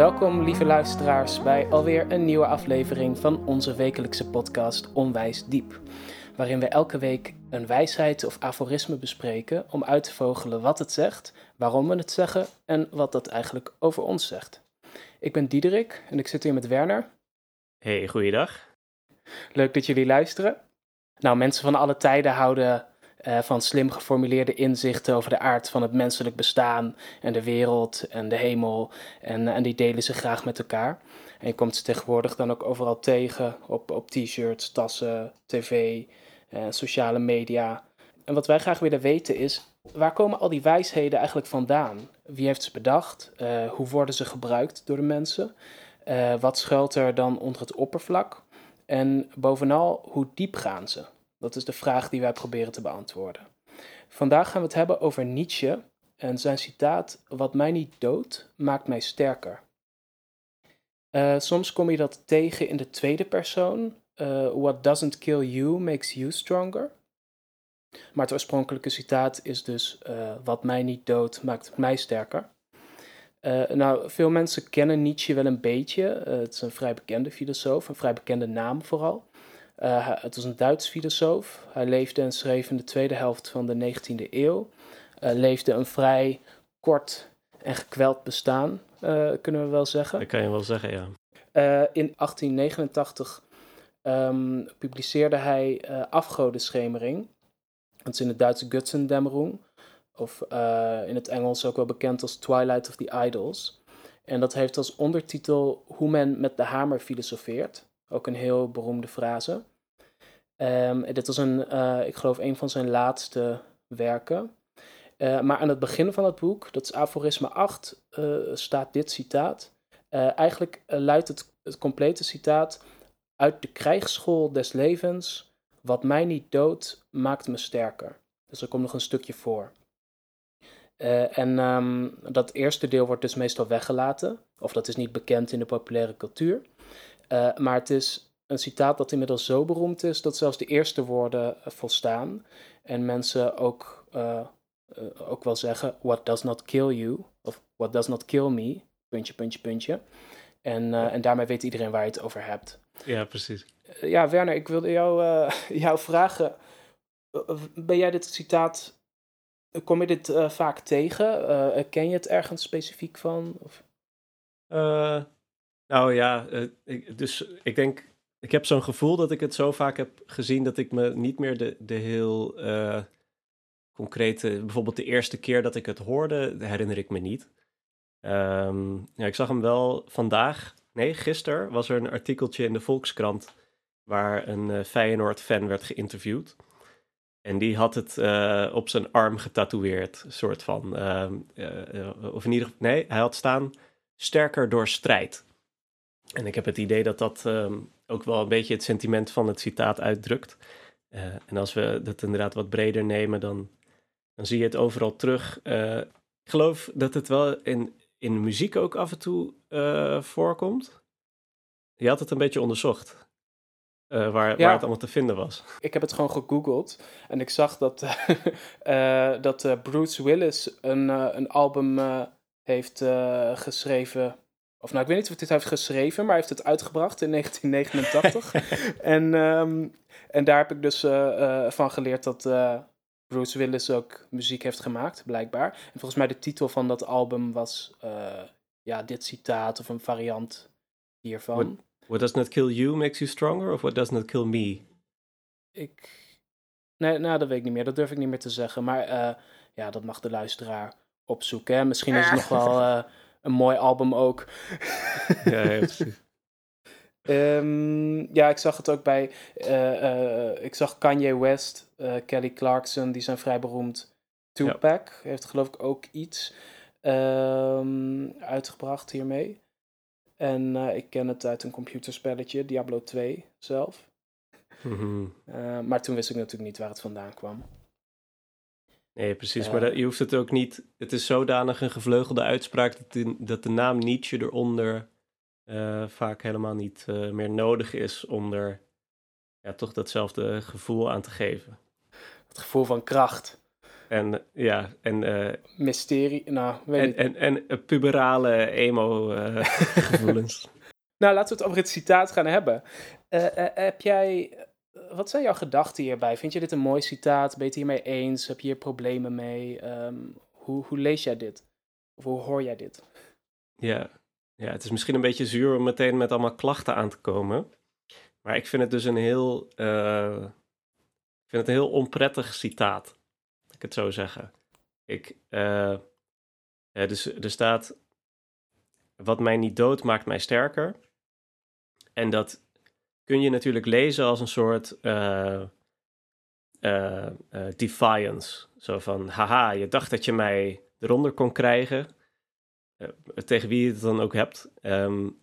Welkom, lieve luisteraars, bij alweer een nieuwe aflevering van onze wekelijkse podcast Onwijs Diep. Waarin we elke week een wijsheid of aforisme bespreken om uit te vogelen wat het zegt, waarom we het zeggen en wat dat eigenlijk over ons zegt. Ik ben Diederik en ik zit hier met Werner. Hey, goeiedag. Leuk dat jullie luisteren. Nou, mensen van alle tijden houden uh, van slim geformuleerde inzichten over de aard van het menselijk bestaan en de wereld en de hemel. En, en die delen ze graag met elkaar. En je komt ze tegenwoordig dan ook overal tegen op, op t-shirts, tassen, tv, uh, sociale media. En wat wij graag willen weten is, waar komen al die wijsheden eigenlijk vandaan? Wie heeft ze bedacht? Hoe worden ze gebruikt door de mensen? wat schuilt er dan onder het oppervlak? En bovenal, hoe diep gaan ze? Dat is de vraag die wij proberen te beantwoorden. Vandaag gaan we het hebben over Nietzsche en zijn citaat: Wat mij niet doodt, maakt mij sterker. Uh, soms kom je dat tegen in de tweede persoon. Uh, What doesn't kill you makes you stronger. Maar het oorspronkelijke citaat is dus: uh, Wat mij niet doodt, maakt mij sterker. nou, veel mensen kennen Nietzsche wel een beetje. het is een vrij bekende filosoof, een vrij bekende naam vooral. Uh, het was een Duits filosoof. Hij leefde en schreef in de tweede helft van de 19e eeuw. Uh, leefde een vrij kort en gekweld bestaan, uh, kunnen we wel zeggen. Dat kan je wel zeggen, ja. in 1889 um, publiceerde hij Afgodenschemering. Dat is in het Duitse Götzendämmerung. Of in het Engels ook wel bekend als Twilight of the Idols. En dat heeft als ondertitel Hoe men met de hamer filosofeert. Ook een heel beroemde frase. Um, dit was een, uh, ik geloof, een van zijn laatste werken. Uh, maar aan het begin van het boek, dat is aforisme 8, uh, eh, staat dit citaat. eigenlijk luidt het, complete citaat uit de krijgsschool des levens. Wat mij niet doodt, maakt me sterker. Dus er komt nog een stukje voor. en um, dat eerste deel wordt dus meestal weggelaten, of dat is niet bekend in de populaire cultuur. Maar het is een citaat dat inmiddels zo beroemd is dat zelfs de eerste woorden eh, volstaan. En mensen ook, uh, uh, ook wel zeggen: What does not kill you? Of What does not kill me? Puntje, puntje, puntje. En, en daarmee weet iedereen waar je het over hebt. Ja, precies. ja, Werner, ik wilde jou, jou vragen: Ben jij dit citaat. Kom je dit vaak tegen? ken je het ergens specifiek van? Of? Nou ja, ik, dus ik denk ik heb zo'n gevoel dat ik het zo vaak heb gezien dat ik me niet meer de, de heel uh, concrete, bijvoorbeeld de eerste keer dat ik het hoorde, herinner ik me niet. Um, ja, ik zag hem wel vandaag, nee, gisteren was er een artikeltje in de Volkskrant waar een uh, Feyenoord-fan werd geïnterviewd. En die had het op zijn arm getatoeëerd, soort van. Uh, of in ieder geval, nee, hij had staan sterker door strijd. En ik heb het idee dat dat um, ook wel een beetje het sentiment van het citaat uitdrukt. Uh, en als we dat inderdaad wat breder nemen, dan, dan zie je het overal terug. Uh, ik geloof dat het wel in, in muziek ook af en toe uh, voorkomt. Je had het een beetje onderzocht. waar, waar het allemaal te vinden was. Ik heb het gewoon gegoogeld en ik zag dat, dat Bruce Willis een, een album heeft geschreven of nou, ik weet niet of hij dit heeft geschreven, maar hij heeft het uitgebracht in 1989. en, um, en daar heb ik dus uh, uh, van geleerd dat uh, Bruce Willis ook muziek heeft gemaakt, blijkbaar. En volgens mij de titel van dat album was ja, dit citaat of een variant hiervan. What, what does not kill you makes you stronger, of what does not kill me? Ik. Nee, nou, dat weet ik niet meer. Dat durf ik niet meer te zeggen. Maar ja, dat mag de luisteraar opzoeken. Hè? Misschien is het nog wel een mooi album ook. ja, ja precies. Um, ja, ik zag het ook bij. Uh, uh, ik zag Kanye West, uh, Kelly Clarkson, die zijn vrij beroemd. Tupac ja. heeft geloof ik ook iets um, uitgebracht hiermee. En ik ken het uit een computerspelletje, Diablo 2 zelf. Mm -hmm. maar toen wist ik natuurlijk niet waar het vandaan kwam. Nee, precies. Maar dat, je hoeft het ook niet. Het is zodanig een gevleugelde uitspraak dat de, dat de naam Nietzsche eronder uh, vaak helemaal niet uh, meer nodig is om er ja, toch datzelfde gevoel aan te geven. Het gevoel van kracht. en ja, en... Mysterie, nou, weet en, en, en, puberale emo-gevoelens. nou, laten we het over het citaat gaan hebben. heb jij wat zijn jouw gedachten hierbij? Vind je dit een mooi citaat? Ben je het hiermee eens? Heb je hier problemen mee? Ehm, hoe, hoe lees jij dit? Of hoe hoor jij dit? Ja. ja, het is misschien een beetje zuur om meteen met allemaal klachten aan te komen. Maar ik vind het dus een heel, uh, ik vind het een heel onprettig citaat. Ik het zo zeggen. Ik, ja, dus er staat, wat mij niet dood maakt mij sterker. En dat kun je natuurlijk lezen als een soort uh, uh, defiance. Zo van, haha, je dacht dat je mij eronder kon krijgen. tegen wie je het dan ook hebt. Um,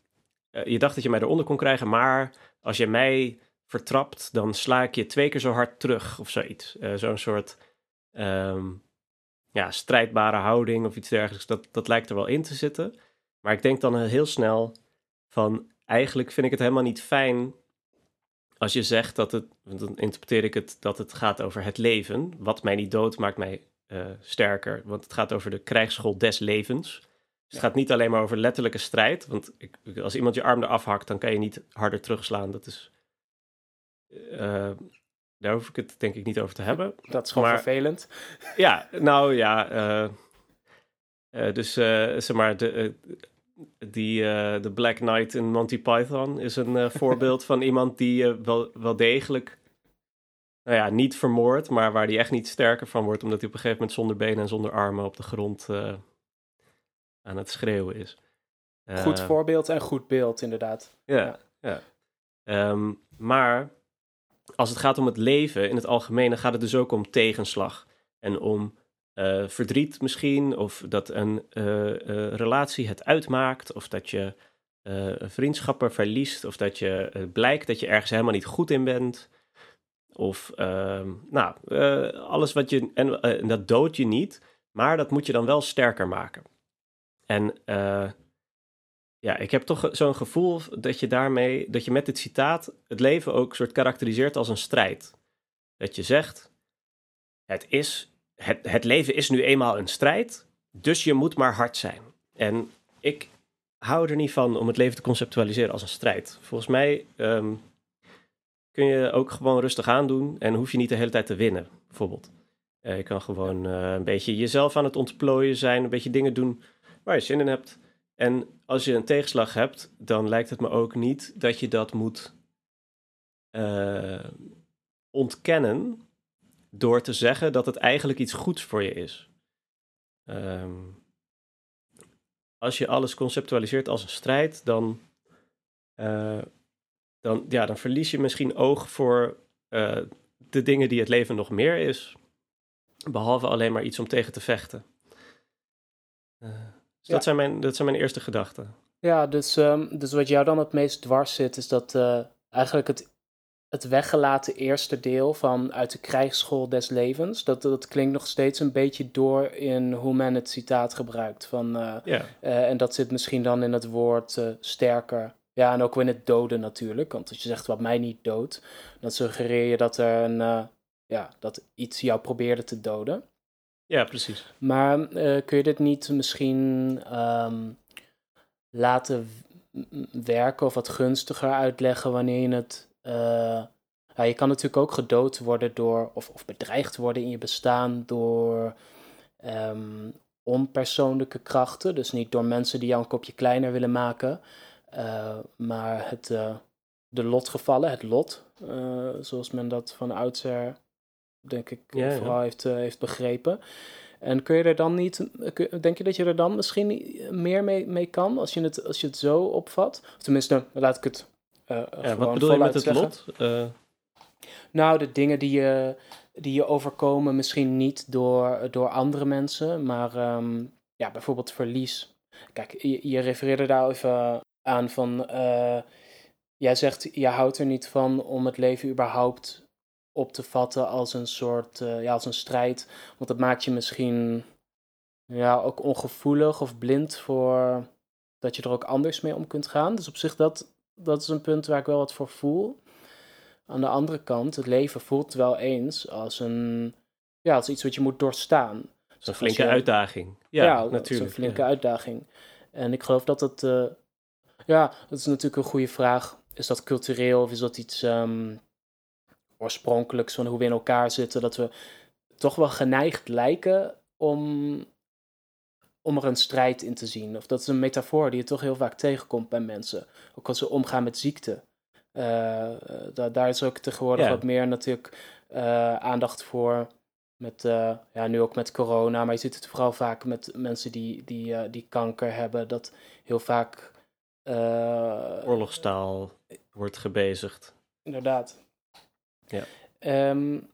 je dacht dat je mij eronder kon krijgen, maar als je mij vertrapt, dan sla ik je twee keer zo hard terug of zoiets. Zo'n soort um, ja, strijdbare houding of iets dergelijks. Dat, dat lijkt er wel in te zitten. Maar ik denk dan heel snel van, eigenlijk vind ik het helemaal niet fijn als je zegt dat het, dan interpreteer ik het dat het gaat over het leven. Wat mij niet dood maakt mij uh, sterker. Want het gaat over de krijgsschool des levens. Dus het gaat niet alleen maar over letterlijke strijd. Want ik, als iemand je arm eraf hakt, dan kan je niet harder terugslaan. Dat is. Uh, daar hoef ik het denk ik niet over te hebben. Dat is gewoon vervelend. Ja, nou ja. Uh, dus zeg maar, de, die, uh, de Black Knight in Monty Python is een uh, voorbeeld van iemand die uh, wel, wel degelijk, nou ja, niet vermoord, maar waar die echt niet sterker van wordt, omdat hij op een gegeven moment zonder benen en zonder armen op de grond aan het schreeuwen is. goed voorbeeld en goed beeld, inderdaad. Ja, ja. Um, maar als het gaat om het leven in het algemeen, dan gaat het dus ook om tegenslag en om uh, verdriet misschien, of dat een uh, uh, relatie het uitmaakt, of dat je vriendschappen verliest, of dat je blijkt dat je ergens helemaal niet goed in bent. Of ehm, nou, alles wat je. En, dat doodt je niet, maar dat moet je dan wel sterker maken. En ja, ik heb toch zo'n gevoel dat je daarmee, dat je met dit citaat het leven ook soort karakteriseert als een strijd. Dat je zegt: het is het, het leven is nu eenmaal een strijd, dus je moet maar hard zijn. En ik hou er niet van om het leven te conceptualiseren als een strijd. Volgens mij ehm, kun je ook gewoon rustig aandoen en hoef je niet de hele tijd te winnen, bijvoorbeeld. Uh, je kan gewoon uh, een beetje jezelf aan het ontplooien zijn, een beetje dingen doen waar je zin in hebt. En als je een tegenslag hebt, dan lijkt het me ook niet dat je dat moet uh, ontkennen door te zeggen dat het eigenlijk iets goeds voor je is. Um, als je alles conceptualiseert als een strijd, dan, uh, dan, ja, dan verlies je misschien oog voor uh, de dingen die het leven nog meer is. Behalve alleen maar iets om tegen te vechten. Uh, dus ja. dat, zijn mijn, dat zijn mijn eerste gedachten. Ja, dus, um, dus wat jou dan het meest dwars zit, is dat eigenlijk het het weggelaten eerste deel van uit de krijgsschool des levens. Dat, dat klinkt nog steeds een beetje door in hoe men het citaat gebruikt. Van, uh, en dat zit misschien dan in het woord uh, sterker. Ja, en ook in het doden natuurlijk. Want als je zegt wat mij niet doodt, dan suggereer je dat er een, ja, dat iets jou probeerde te doden. Ja, precies. Maar kun je dit niet misschien um, laten werken of wat gunstiger uitleggen wanneer je het ja, je kan natuurlijk ook gedood worden door, of, of bedreigd worden in je bestaan door um, onpersoonlijke krachten. Dus niet door mensen die jou een kopje kleiner willen maken, uh, maar het, uh, de lotgevallen, het lot, zoals men dat van oudsher, denk ik, ja, vooral Heeft, heeft begrepen. En kun je er dan niet, denk je dat je er dan misschien meer mee, mee kan als je, het, als je het zo opvat? Of tenminste, laat ik het ja, wat bedoel je met het lot? Uh... Nou, de dingen die je, die je overkomen, misschien niet door, door andere mensen, maar um, ja, bijvoorbeeld verlies. Kijk, je, je refereerde daar even aan van. Uh, jij zegt, je houdt er niet van om het leven überhaupt op te vatten als een soort, ja, als een strijd. Want dat maakt je misschien ja, ook ongevoelig of blind voor dat je er ook anders mee om kunt gaan. Dus op zich dat dat is een punt waar ik wel wat voor voel. Aan de andere kant, het leven voelt wel eens als een, ja, als iets wat je moet doorstaan. Zo'n flinke uitdaging. Ja, natuurlijk. Zo'n flinke uitdaging. En ik geloof dat het, uh, ja, dat is natuurlijk een goede vraag. Is dat cultureel of is dat iets um, oorspronkelijks van hoe we in elkaar zitten? Dat we toch wel geneigd lijken om, om er een strijd in te zien. Of dat is een metafoor die je toch heel vaak tegenkomt bij mensen. Ook als ze omgaan met ziekte. Uh, daar, daar is ook tegenwoordig wat meer natuurlijk uh, aandacht voor. Met, uh, ja, nu ook met corona, maar je ziet het vooral vaak met mensen die, die, die kanker hebben. Dat heel vaak. Oorlogstaal wordt gebezigd. Inderdaad. Ja. Um,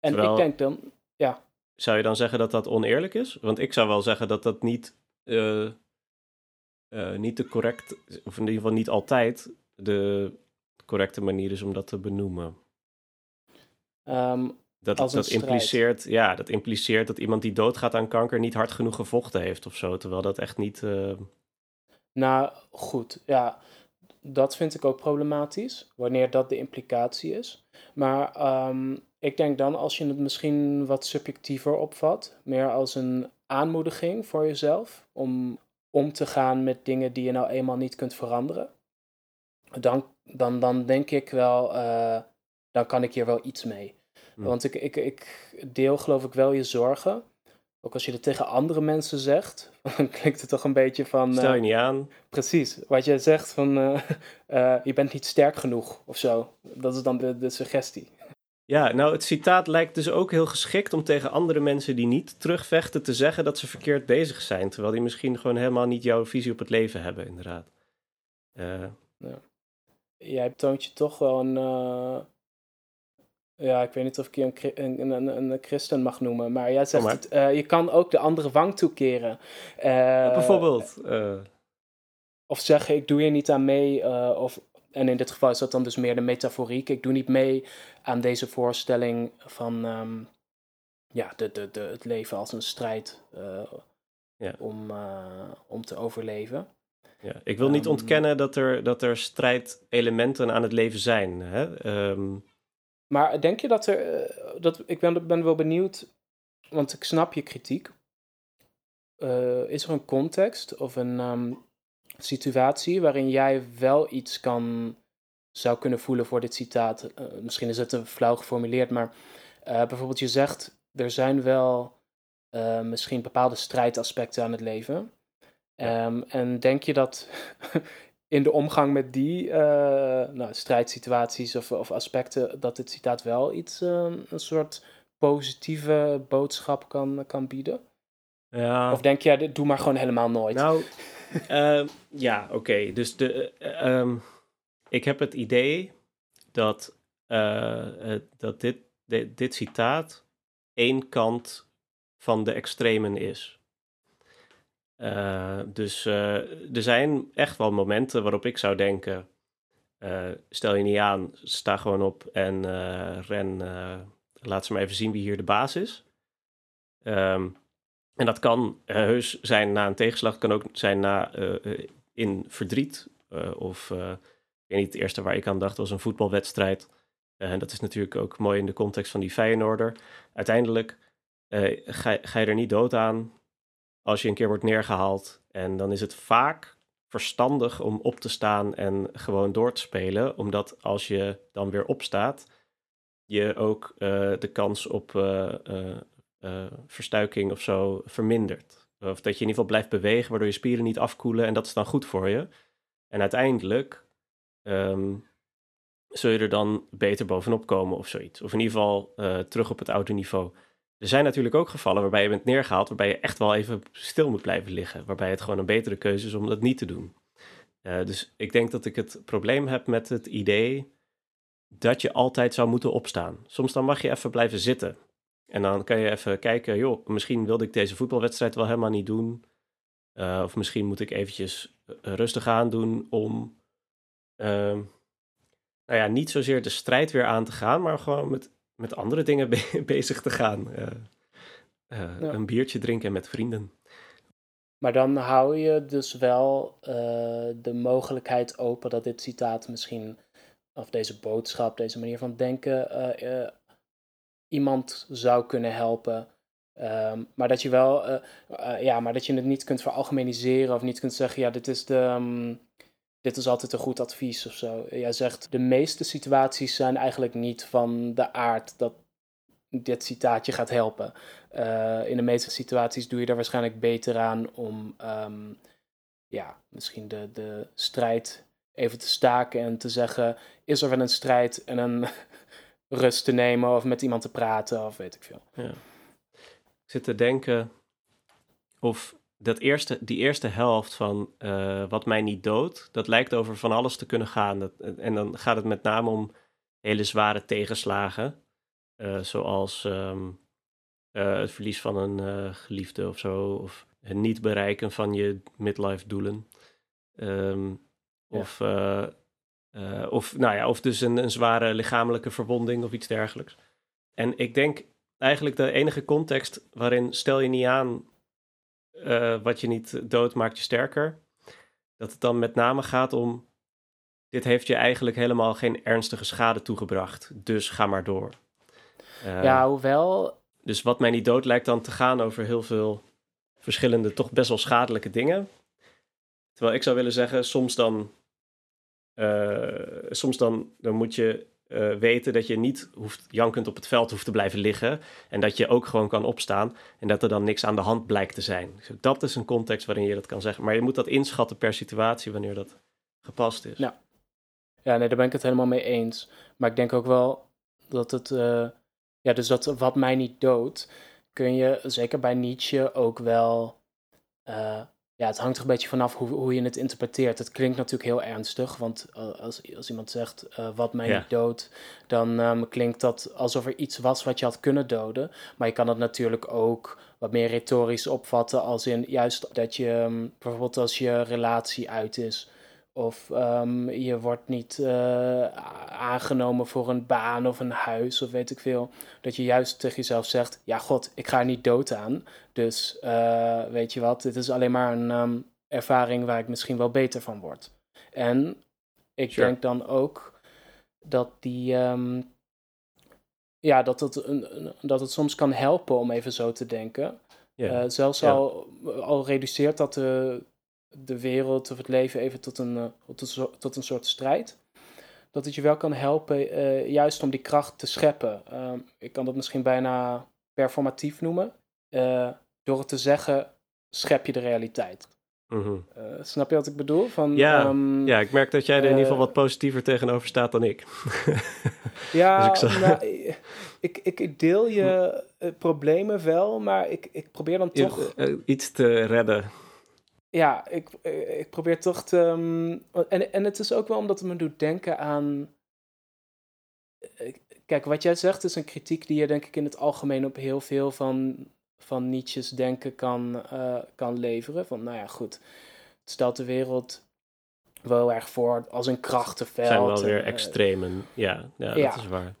en Terwijl... ik denk dan, ja. Zou je dan zeggen dat dat oneerlijk is? Want ik zou wel zeggen dat dat niet, uh, uh, niet de correct, of in ieder geval niet altijd de correcte manier is om dat te benoemen. Um, dat, dat impliceert, ja, dat impliceert dat iemand die doodgaat aan kanker niet hard genoeg gevochten heeft of zo. Terwijl dat echt niet. Uh... Nou, goed. Ja, dat vind ik ook problematisch, wanneer dat de implicatie is. Maar um, ik denk dan als je het misschien wat subjectiever opvat, meer als een aanmoediging voor jezelf om om te gaan met dingen die je nou eenmaal niet kunt veranderen, dan, dan, dan denk ik wel, uh, dan kan ik hier wel iets mee. Hm. Want ik, ik, ik deel geloof ik wel je zorgen. Ook als je het tegen andere mensen zegt, dan klinkt het toch een beetje van. Stel je uh, niet aan. Precies. Wat je zegt van uh, je bent niet sterk genoeg of zo. Dat is dan de, de suggestie. Ja, nou het citaat lijkt dus ook heel geschikt om tegen andere mensen die niet terugvechten te zeggen dat ze verkeerd bezig zijn. Terwijl die misschien gewoon helemaal niet jouw visie op het leven hebben, inderdaad. Uh. Ja. Jij toont je toch wel een. Uh... Ja, ik weet niet of ik je een, een, een, een christen mag noemen, maar jij zegt Het, uh, je kan ook de andere wang toekeren. Bijvoorbeeld. Of zeggen, ik doe hier niet aan mee, of en in dit geval is dat dan dus meer de metaforiek. Ik doe niet mee aan deze voorstelling van um, ja, de, de, de, het leven als een strijd uh, ja. om, uh, om te overleven. Ja, ik wil niet um, ontkennen dat er, dat er strijdelementen aan het leven zijn. Hè? Um... Maar denk je dat er. Uh, dat, ik ben, ben wel benieuwd, want ik snap je kritiek. is er een context of een, situatie waarin jij wel iets kan, zou kunnen voelen voor dit citaat. Uh, misschien is het te flauw geformuleerd, maar uh, bijvoorbeeld je zegt, er zijn wel uh, misschien bepaalde strijdaspecten aan het leven. Ja. Um, en denk je dat in de omgang met die nou, strijdsituaties of, of, aspecten, dat dit citaat wel iets, een soort positieve boodschap kan, kan bieden? Ja. Of denk jij, doe maar gewoon helemaal nooit? Nou, uh, ja, oké. Dus de, uh, um, ik heb het idee dat, uh, dat dit, dit, dit citaat één kant van de extremen is. dus er zijn echt wel momenten waarop ik zou denken: stel je niet aan, sta gewoon op en ren. laat ze maar even zien wie hier de baas is. Um, en dat kan uh, heus zijn na een tegenslag, kan ook zijn na uh, in verdriet. of ik weet niet, het eerste waar ik aan dacht was een voetbalwedstrijd. en dat is natuurlijk ook mooi in de context van die Feyenoorder. Uiteindelijk ga, ga je er niet dood aan als je een keer wordt neergehaald. En dan is het vaak verstandig om op te staan en gewoon door te spelen. Omdat als je dan weer opstaat, je ook de kans op verstuiking of zo vermindert. Of dat je in ieder geval blijft bewegen, waardoor je spieren niet afkoelen en dat is dan goed voor je. En uiteindelijk um, zul je er dan beter bovenop komen of zoiets. Of in ieder geval uh, terug op het oude niveau. Er zijn natuurlijk ook gevallen waarbij je bent neergehaald, waarbij je echt wel even stil moet blijven liggen. Waarbij het gewoon een betere keuze is om dat niet te doen. Uh, dus ik denk dat ik het probleem heb met het idee dat je altijd zou moeten opstaan. Soms dan mag je even blijven zitten. En dan kan je even kijken, joh, misschien wilde ik deze voetbalwedstrijd wel helemaal niet doen. Uh, of misschien moet ik eventjes uh, rustig aan doen om, uh, nou ja, niet zozeer de strijd weer aan te gaan, maar gewoon met, met andere dingen be bezig te gaan. Uh, ja. Een biertje drinken met vrienden. Maar dan hou je dus wel de mogelijkheid open dat dit citaat misschien, of deze boodschap, deze manier van denken, iemand zou kunnen helpen. Ehm, maar dat je wel, eh, eh, ja, maar dat je het niet kunt veralgemeniseren of niet kunt zeggen, ja, dit is de, ehm, dit is altijd een goed advies of zo. Jij zegt, de meeste situaties zijn eigenlijk niet van de aard dat dit citaatje gaat helpen. Eh, in de meeste situaties doe je er waarschijnlijk beter aan om, ehm, ja, misschien de, de strijd even te staken en te zeggen, is er wel een strijd en een rust te nemen of met iemand te praten of weet ik veel. Ja. Ik zit te denken of dat eerste, die eerste helft van uh, Wat mij niet dood, dat lijkt over van alles te kunnen gaan. Dat, en dan gaat het met name om hele zware tegenslagen, uh, zoals um, uh, het verlies van een geliefde of zo, of het niet bereiken van je midlife doelen. Um, ja. Of uh, of, nou ja, of dus een, een zware lichamelijke verwonding of iets dergelijks. En ik denk eigenlijk de enige context waarin stel je niet aan uh, wat je niet dood maakt je sterker. Dat het dan met name gaat om dit heeft je eigenlijk helemaal geen ernstige schade toegebracht. Dus ga maar door. Uh, ja, hoewel. Dus wat mij niet dood lijkt dan te gaan over heel veel verschillende, toch best wel schadelijke dingen. Terwijl ik zou willen zeggen, soms dan soms dan, dan moet je uh, weten dat je niet hoeft, jankend op het veld hoeft te blijven liggen. En dat je ook gewoon kan opstaan. En dat er dan niks aan de hand blijkt te zijn. Dus dat is een context waarin je dat kan zeggen. Maar je moet dat inschatten per situatie wanneer dat gepast is. Ja, ja nee, daar ben ik het helemaal mee eens. Maar ik denk ook wel dat het. Uh, ja, dus dat wat mij niet doodt, kun je zeker bij Nietzsche ook wel. Ja, het hangt er een beetje vanaf hoe, hoe je het interpreteert. Het klinkt natuurlijk heel ernstig, want uh, als, als iemand zegt uh, wat mij ja. niet doodt, dan um, klinkt dat alsof er iets was wat je had kunnen doden. Maar je kan het natuurlijk ook wat meer retorisch opvatten, als in juist dat je um, bijvoorbeeld als je relatie uit is, of um, je wordt niet uh, aangenomen voor een baan of een huis of weet ik veel. Dat je juist tegen jezelf zegt: Ja, God, ik ga er niet dood aan. Dus uh, weet je wat, dit is alleen maar een um, ervaring waar ik misschien wel beter van word. En ik sure. denk dan ook dat die. Um, ja, dat het, een, dat het soms kan helpen om even zo te denken. Yeah. Uh, zelfs yeah. al, al reduceert dat de de wereld of het leven even tot een, tot een, tot een soort strijd. Dat het je wel kan helpen uh, juist om die kracht te scheppen. Uh, ik kan dat misschien bijna performatief noemen. Uh, door het te zeggen, schep je de realiteit. Mm -hmm. snap je wat ik bedoel? Van, ja, um, ja, ik merk dat jij er in ieder geval wat positiever tegenover staat dan ik. ja, dus ik, nou, ik, ik, deel je problemen wel, maar ik, ik probeer dan toch... iets te redden ja, ik, ik probeer toch te. Um, en, en het is ook wel omdat het me doet denken aan. Eh, kijk, wat jij zegt is een kritiek die je denk ik in het algemeen op heel veel van, van Nietzsche's denken kan, uh, kan leveren. Van nou ja, goed. Het stelt de wereld wel erg voor als een krachtenveld. zijn wel weer extremen, ja, ja, ja, dat is waar.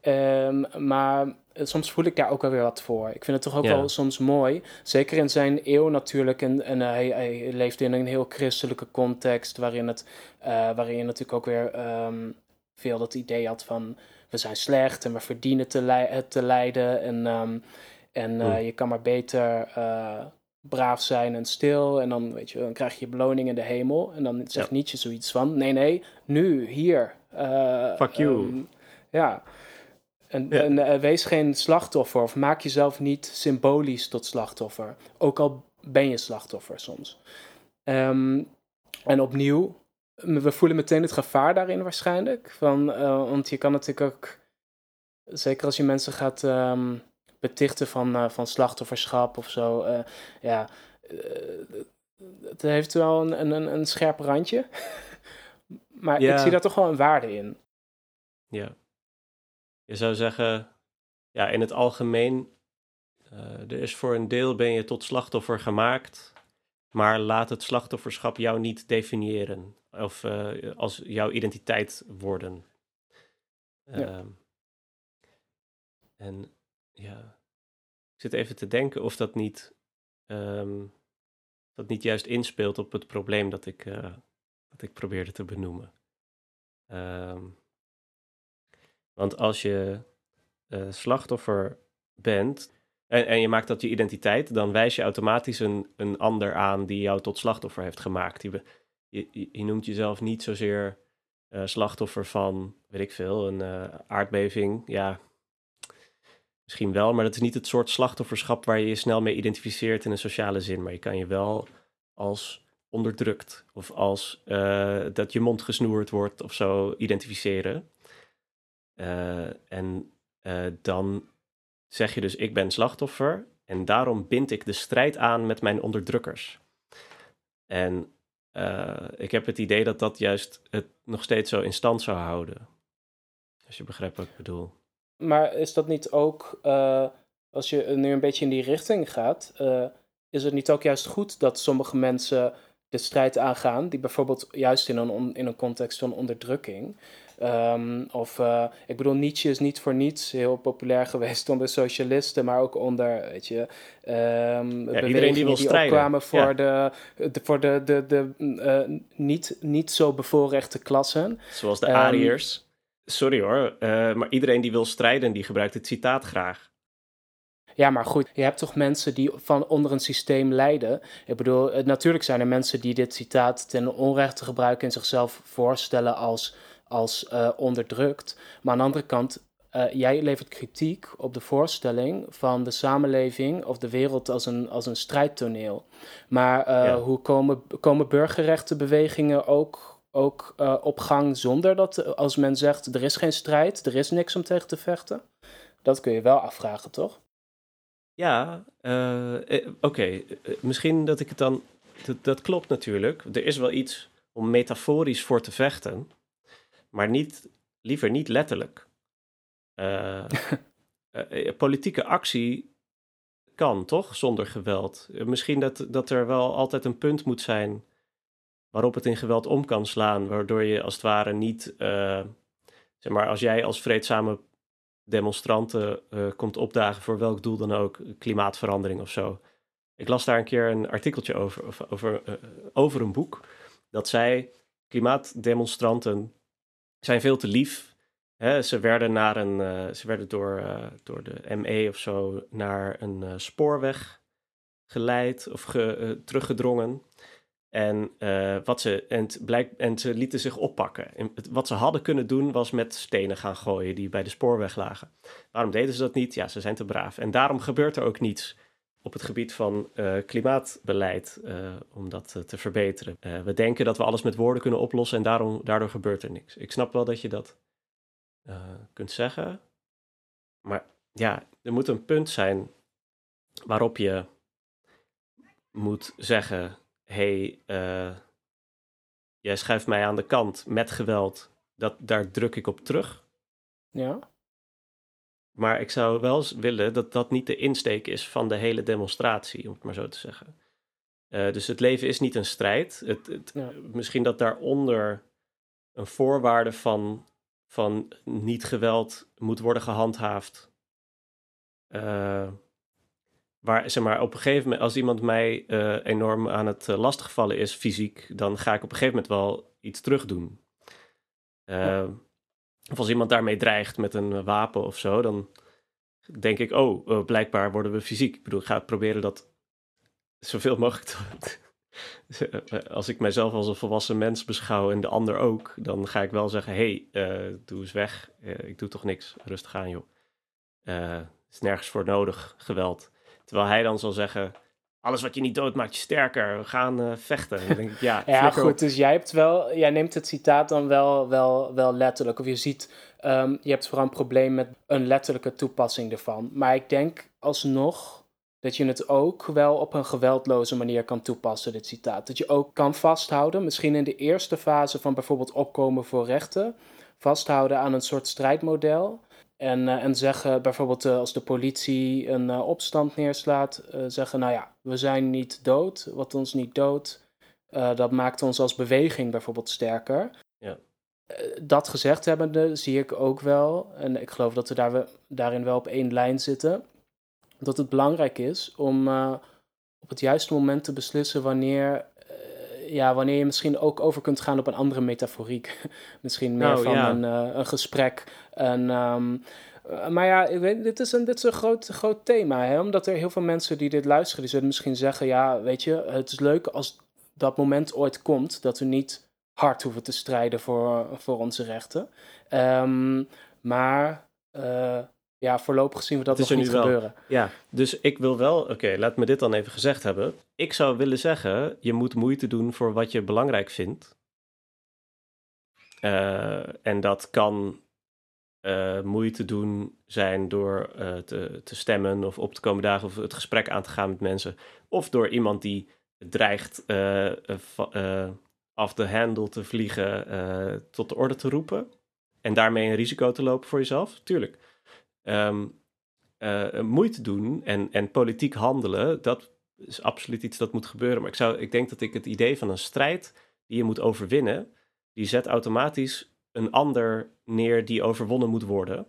Um, maar soms voel ik daar ook wel weer wat voor. Ik vind het toch ook ja. wel soms mooi. Zeker in zijn eeuw natuurlijk. En, en uh, hij, hij, leeft in een heel christelijke context. Waarin, het, uh, waarin je natuurlijk ook weer um, veel dat idee had van... We zijn slecht en we verdienen te, li te lijden. En, um, en uh, mm. je kan maar beter braaf zijn en stil. En dan, weet je, dan krijg je beloning in de hemel. En dan zegt ja. Nietzsche zoiets van... Nee, nee, nu, hier. Fuck you. Um, ja. En, ja. en uh, wees geen slachtoffer of maak jezelf niet symbolisch tot slachtoffer. Ook al ben je slachtoffer soms. Um, en opnieuw, we voelen meteen het gevaar daarin waarschijnlijk. Van, uh, want je kan natuurlijk ook, zeker als je mensen gaat um, betichten van, uh, van slachtofferschap of zo. Ja, het heeft wel een, een, een scherp randje. maar ja. ik zie daar toch wel een waarde in. Ja je zou zeggen, ja, in het algemeen, uh, er is voor een deel ben je tot slachtoffer gemaakt, maar laat het slachtofferschap jou niet definiëren of uh, als jouw identiteit worden. Ja. Uh, en ja, ik zit even te denken of dat niet, um, dat niet juist inspeelt op het probleem dat ik, uh, dat ik probeerde te benoemen. Um, want als je uh, slachtoffer bent en, en je maakt dat je identiteit, dan wijs je automatisch een, een ander aan die jou tot slachtoffer heeft gemaakt. Je, je, je noemt jezelf niet zozeer uh, slachtoffer van, weet ik veel, een uh, aardbeving. Ja, misschien wel, maar dat is niet het soort slachtofferschap waar je je snel mee identificeert in een sociale zin. Maar je kan je wel als onderdrukt of als dat je mond gesnoerd wordt of zo identificeren. En dan zeg je dus ik ben slachtoffer en daarom bind ik de strijd aan met mijn onderdrukkers. En uh, ik heb het idee dat dat juist het nog steeds zo in stand zou houden. Als je begrijpt wat ik bedoel. Maar is dat niet ook, als je nu een beetje in die richting gaat, is het niet ook juist goed dat sommige mensen de strijd aangaan, die bijvoorbeeld juist in een, in een context van onderdrukking, Um, of, uh, ik bedoel, Nietzsche is niet voor niets heel populair geweest onder socialisten, maar ook onder, weet je, um, ja, iedereen die wil die opkwamen voor, ja. de, de, voor de, de, de uh, niet, niet zo bevoorrechte klassen. Zoals de um, Ariërs. Sorry hoor, uh, maar iedereen die wil strijden, die gebruikt het citaat graag. Ja, maar goed, je hebt toch mensen die van onder een systeem lijden. Ik bedoel, natuurlijk zijn er mensen die dit citaat ten onrechte gebruiken en zichzelf voorstellen als als uh, onderdrukt. Maar aan de andere kant, uh, jij levert kritiek op de voorstelling van de samenleving of de wereld als een, als een strijdtoneel. Maar uh, ja. hoe komen, komen burgerrechtenbewegingen ook, ook op gang zonder dat, als men zegt er is geen strijd, er is niks om tegen te vechten? Dat kun je wel afvragen, toch? Ja, oké. Okay. Misschien dat ik het dan. Dat, dat klopt natuurlijk. Er is wel iets om metaforisch voor te vechten maar niet, liever niet letterlijk. Politieke actie kan toch zonder geweld. Misschien dat, dat er wel altijd een punt moet zijn waarop het in geweld om kan slaan, waardoor je als het ware niet, zeg maar, als jij als vreedzame demonstranten komt opdagen voor welk doel dan ook, klimaatverandering of zo. Ik las daar een keer een artikeltje over, over, over, over een boek, dat zij klimaatdemonstranten zijn veel te lief. Ze werden, naar een, ze werden door, door de ME of zo naar een spoorweg geleid of ge, teruggedrongen. En, wat ze, en, blijk, en ze lieten zich oppakken. En wat ze hadden kunnen doen was met stenen gaan gooien die bij de spoorweg lagen. Waarom deden ze dat niet? Ja, ze zijn te braaf. En daarom gebeurt er ook niets op het gebied van uh, klimaatbeleid uh, om dat te verbeteren. we denken dat we alles met woorden kunnen oplossen en daarom, daardoor gebeurt er niks. Ik snap wel dat je dat kunt zeggen, maar ja, er moet een punt zijn waarop je moet zeggen: hey, jij schuift mij aan de kant met geweld, dat, daar druk ik op terug. Ja. Maar ik zou wel willen dat dat niet de insteek is van de hele demonstratie, om het maar zo te zeggen. Uh, dus het leven is niet een strijd. Het, het, ja. Misschien dat daaronder een voorwaarde van, van niet geweld moet worden gehandhaafd. Uh, waar, zeg maar, op een gegeven moment, als iemand mij uh, enorm aan het lastigvallen is, fysiek, dan ga ik op een gegeven moment wel iets terug doen. Ja. Of als iemand daarmee dreigt met een wapen of zo, dan denk ik, oh, uh, blijkbaar worden we fysiek. Ik bedoel, ik ga proberen dat zoveel mogelijk te... als ik mijzelf als een volwassen mens beschouw en de ander ook, dan ga ik wel zeggen, hé, hey, doe eens weg. Ik doe toch niks. Rustig aan, joh. Het is nergens voor nodig, geweld. Terwijl hij dan zal zeggen, alles wat je niet dood maakt je sterker. We gaan uh, vechten. Dan denk ik, ja, ja goed. Dus jij, hebt wel, jij neemt het citaat dan wel, wel, wel letterlijk. Of je ziet, um, je hebt vooral een probleem met een letterlijke toepassing ervan. Maar ik denk alsnog dat je het ook wel op een geweldloze manier kan toepassen, dit citaat. Dat je ook kan vasthouden, misschien in de eerste fase van bijvoorbeeld opkomen voor rechten, vasthouden aan een soort strijdmodel. En, uh, en zeggen bijvoorbeeld uh, als de politie een uh, opstand neerslaat, zeggen nou ja, we zijn niet dood. Wat ons niet dood, dat maakt ons als beweging bijvoorbeeld sterker. Ja. dat gezegd hebbende zie ik ook wel, en ik geloof dat we daar, daarin wel op één lijn zitten, dat het belangrijk is om op het juiste moment te beslissen wanneer ja, wanneer je misschien ook over kunt gaan op een andere metaforiek. misschien meer nou, van ja. een, uh, een gesprek. En, um, Eh, maar ja, ik weet, dit is een, dit is een groot, groot thema. Hè? Omdat er heel veel mensen die dit luisteren, die zullen misschien zeggen: ja, weet je, het is leuk als dat moment ooit komt dat we niet hard hoeven te strijden voor, voor onze rechten. Ehm, maar uh, ja, voorlopig zien we dat nog niet gebeuren. Ja, dus ik wil wel, oké, laat me dit dan even gezegd hebben. Ik zou willen zeggen, je moet moeite doen voor wat je belangrijk vindt. Uh, en dat kan uh, moeite doen zijn door uh, te, te, stemmen of op te komen dagen of het gesprek aan te gaan met mensen. Of door iemand die dreigt af de handle te vliegen tot de orde te roepen. En daarmee een risico te lopen voor jezelf, tuurlijk. Um, moeite doen en, en politiek handelen, dat is absoluut iets dat moet gebeuren. Maar ik, zou, ik denk dat ik het idee van een strijd die je moet overwinnen, die zet automatisch een ander neer die overwonnen moet worden.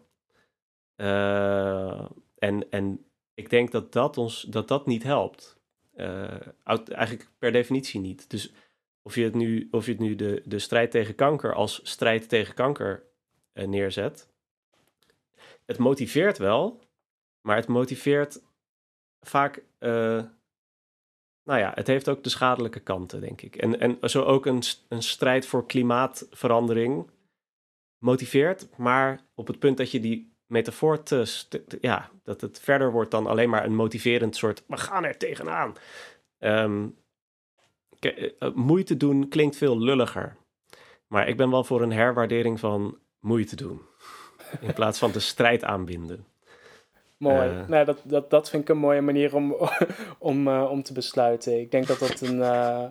Uh, en, en ik denk dat dat ons dat dat niet helpt. Uh, eigenlijk per definitie niet. Dus of je het nu, of je het nu de, de strijd tegen kanker als strijd tegen kanker neerzet. Het motiveert wel, maar het motiveert vaak nou ja, het heeft ook de schadelijke kanten, denk ik. En, en zo ook een, een strijd voor klimaatverandering motiveert, maar op het punt dat je die metafoor te, ja, dat het verder wordt dan alleen maar een motiverend soort, we gaan er tegenaan. Um, moeite doen klinkt veel lulliger. Maar ik ben wel voor een herwaardering van moeite doen. In plaats van de strijd aanbinden. Mooi. Uh, nou, dat, dat, dat vind ik een mooie manier om, om, uh, om te besluiten. Ik denk dat dat een. Uh...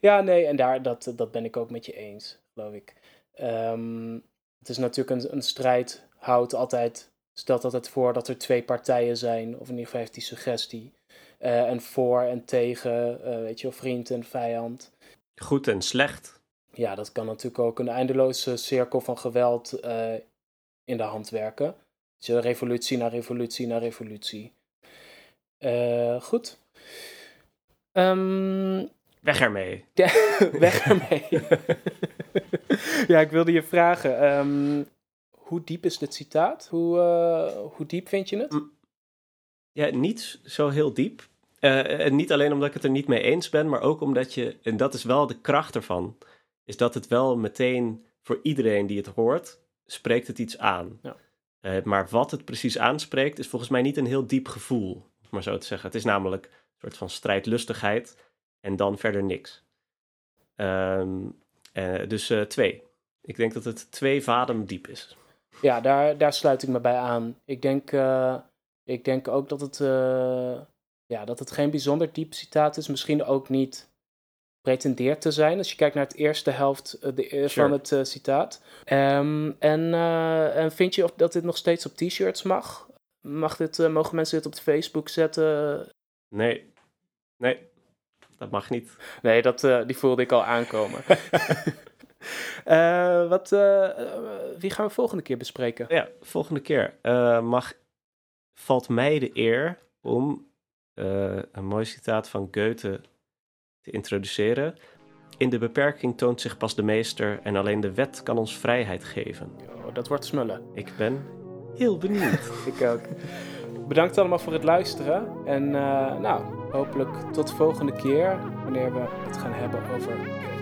Ja, nee, en daar, dat, dat ben ik ook met je eens, geloof ik. Um, het is natuurlijk een, een strijd, houdt altijd, stelt altijd voor dat er twee partijen zijn, of in ieder geval heeft die suggestie. en voor en tegen, weet je, vriend en vijand. Goed en slecht. Ja, dat kan natuurlijk ook een eindeloze cirkel van geweld in de hand werken. Dus revolutie na revolutie na revolutie. Uh, goed. Um, weg ermee. Ja, weg ermee. ja, ik wilde je vragen. Um, hoe diep is dit citaat? Hoe, uh, hoe diep vind je het? Ja, niet zo heel diep. Uh, en niet alleen omdat ik het er niet mee eens ben, maar ook omdat je, en dat is wel de kracht ervan, is dat het wel meteen voor iedereen die het hoort, spreekt het iets aan. Ja. Uh, maar wat het precies aanspreekt, is volgens mij niet een heel diep gevoel, om maar zo te zeggen. Het is namelijk een soort van strijdlustigheid en dan verder niks. Um, uh, dus uh, twee. Ik denk dat het twee vadem diep is. Ja, daar, daar sluit ik me bij aan. Ik denk, ik denk ook dat het, ja, dat het geen bijzonder diep citaat is. Misschien ook niet pretendeert te zijn. Als je kijkt naar het eerste helft uh, de, uh, van het uh, citaat. Um, en, en vind je of dat dit nog steeds op t-shirts mag? Mag dit, mogen mensen dit op Facebook zetten? Nee, nee, dat mag niet. Nee, dat, die voelde ik al aankomen. wat, wie gaan we volgende keer bespreken? Ja, volgende keer mag, valt mij de eer om een mooi citaat van Goethe te introduceren. In de beperking toont zich pas de meester en alleen de wet kan ons vrijheid geven. Oh, dat wordt smullen. Ik ben heel benieuwd. ik ook. Bedankt allemaal voor het luisteren. En uh, nou, hopelijk tot de volgende keer wanneer we het gaan hebben over.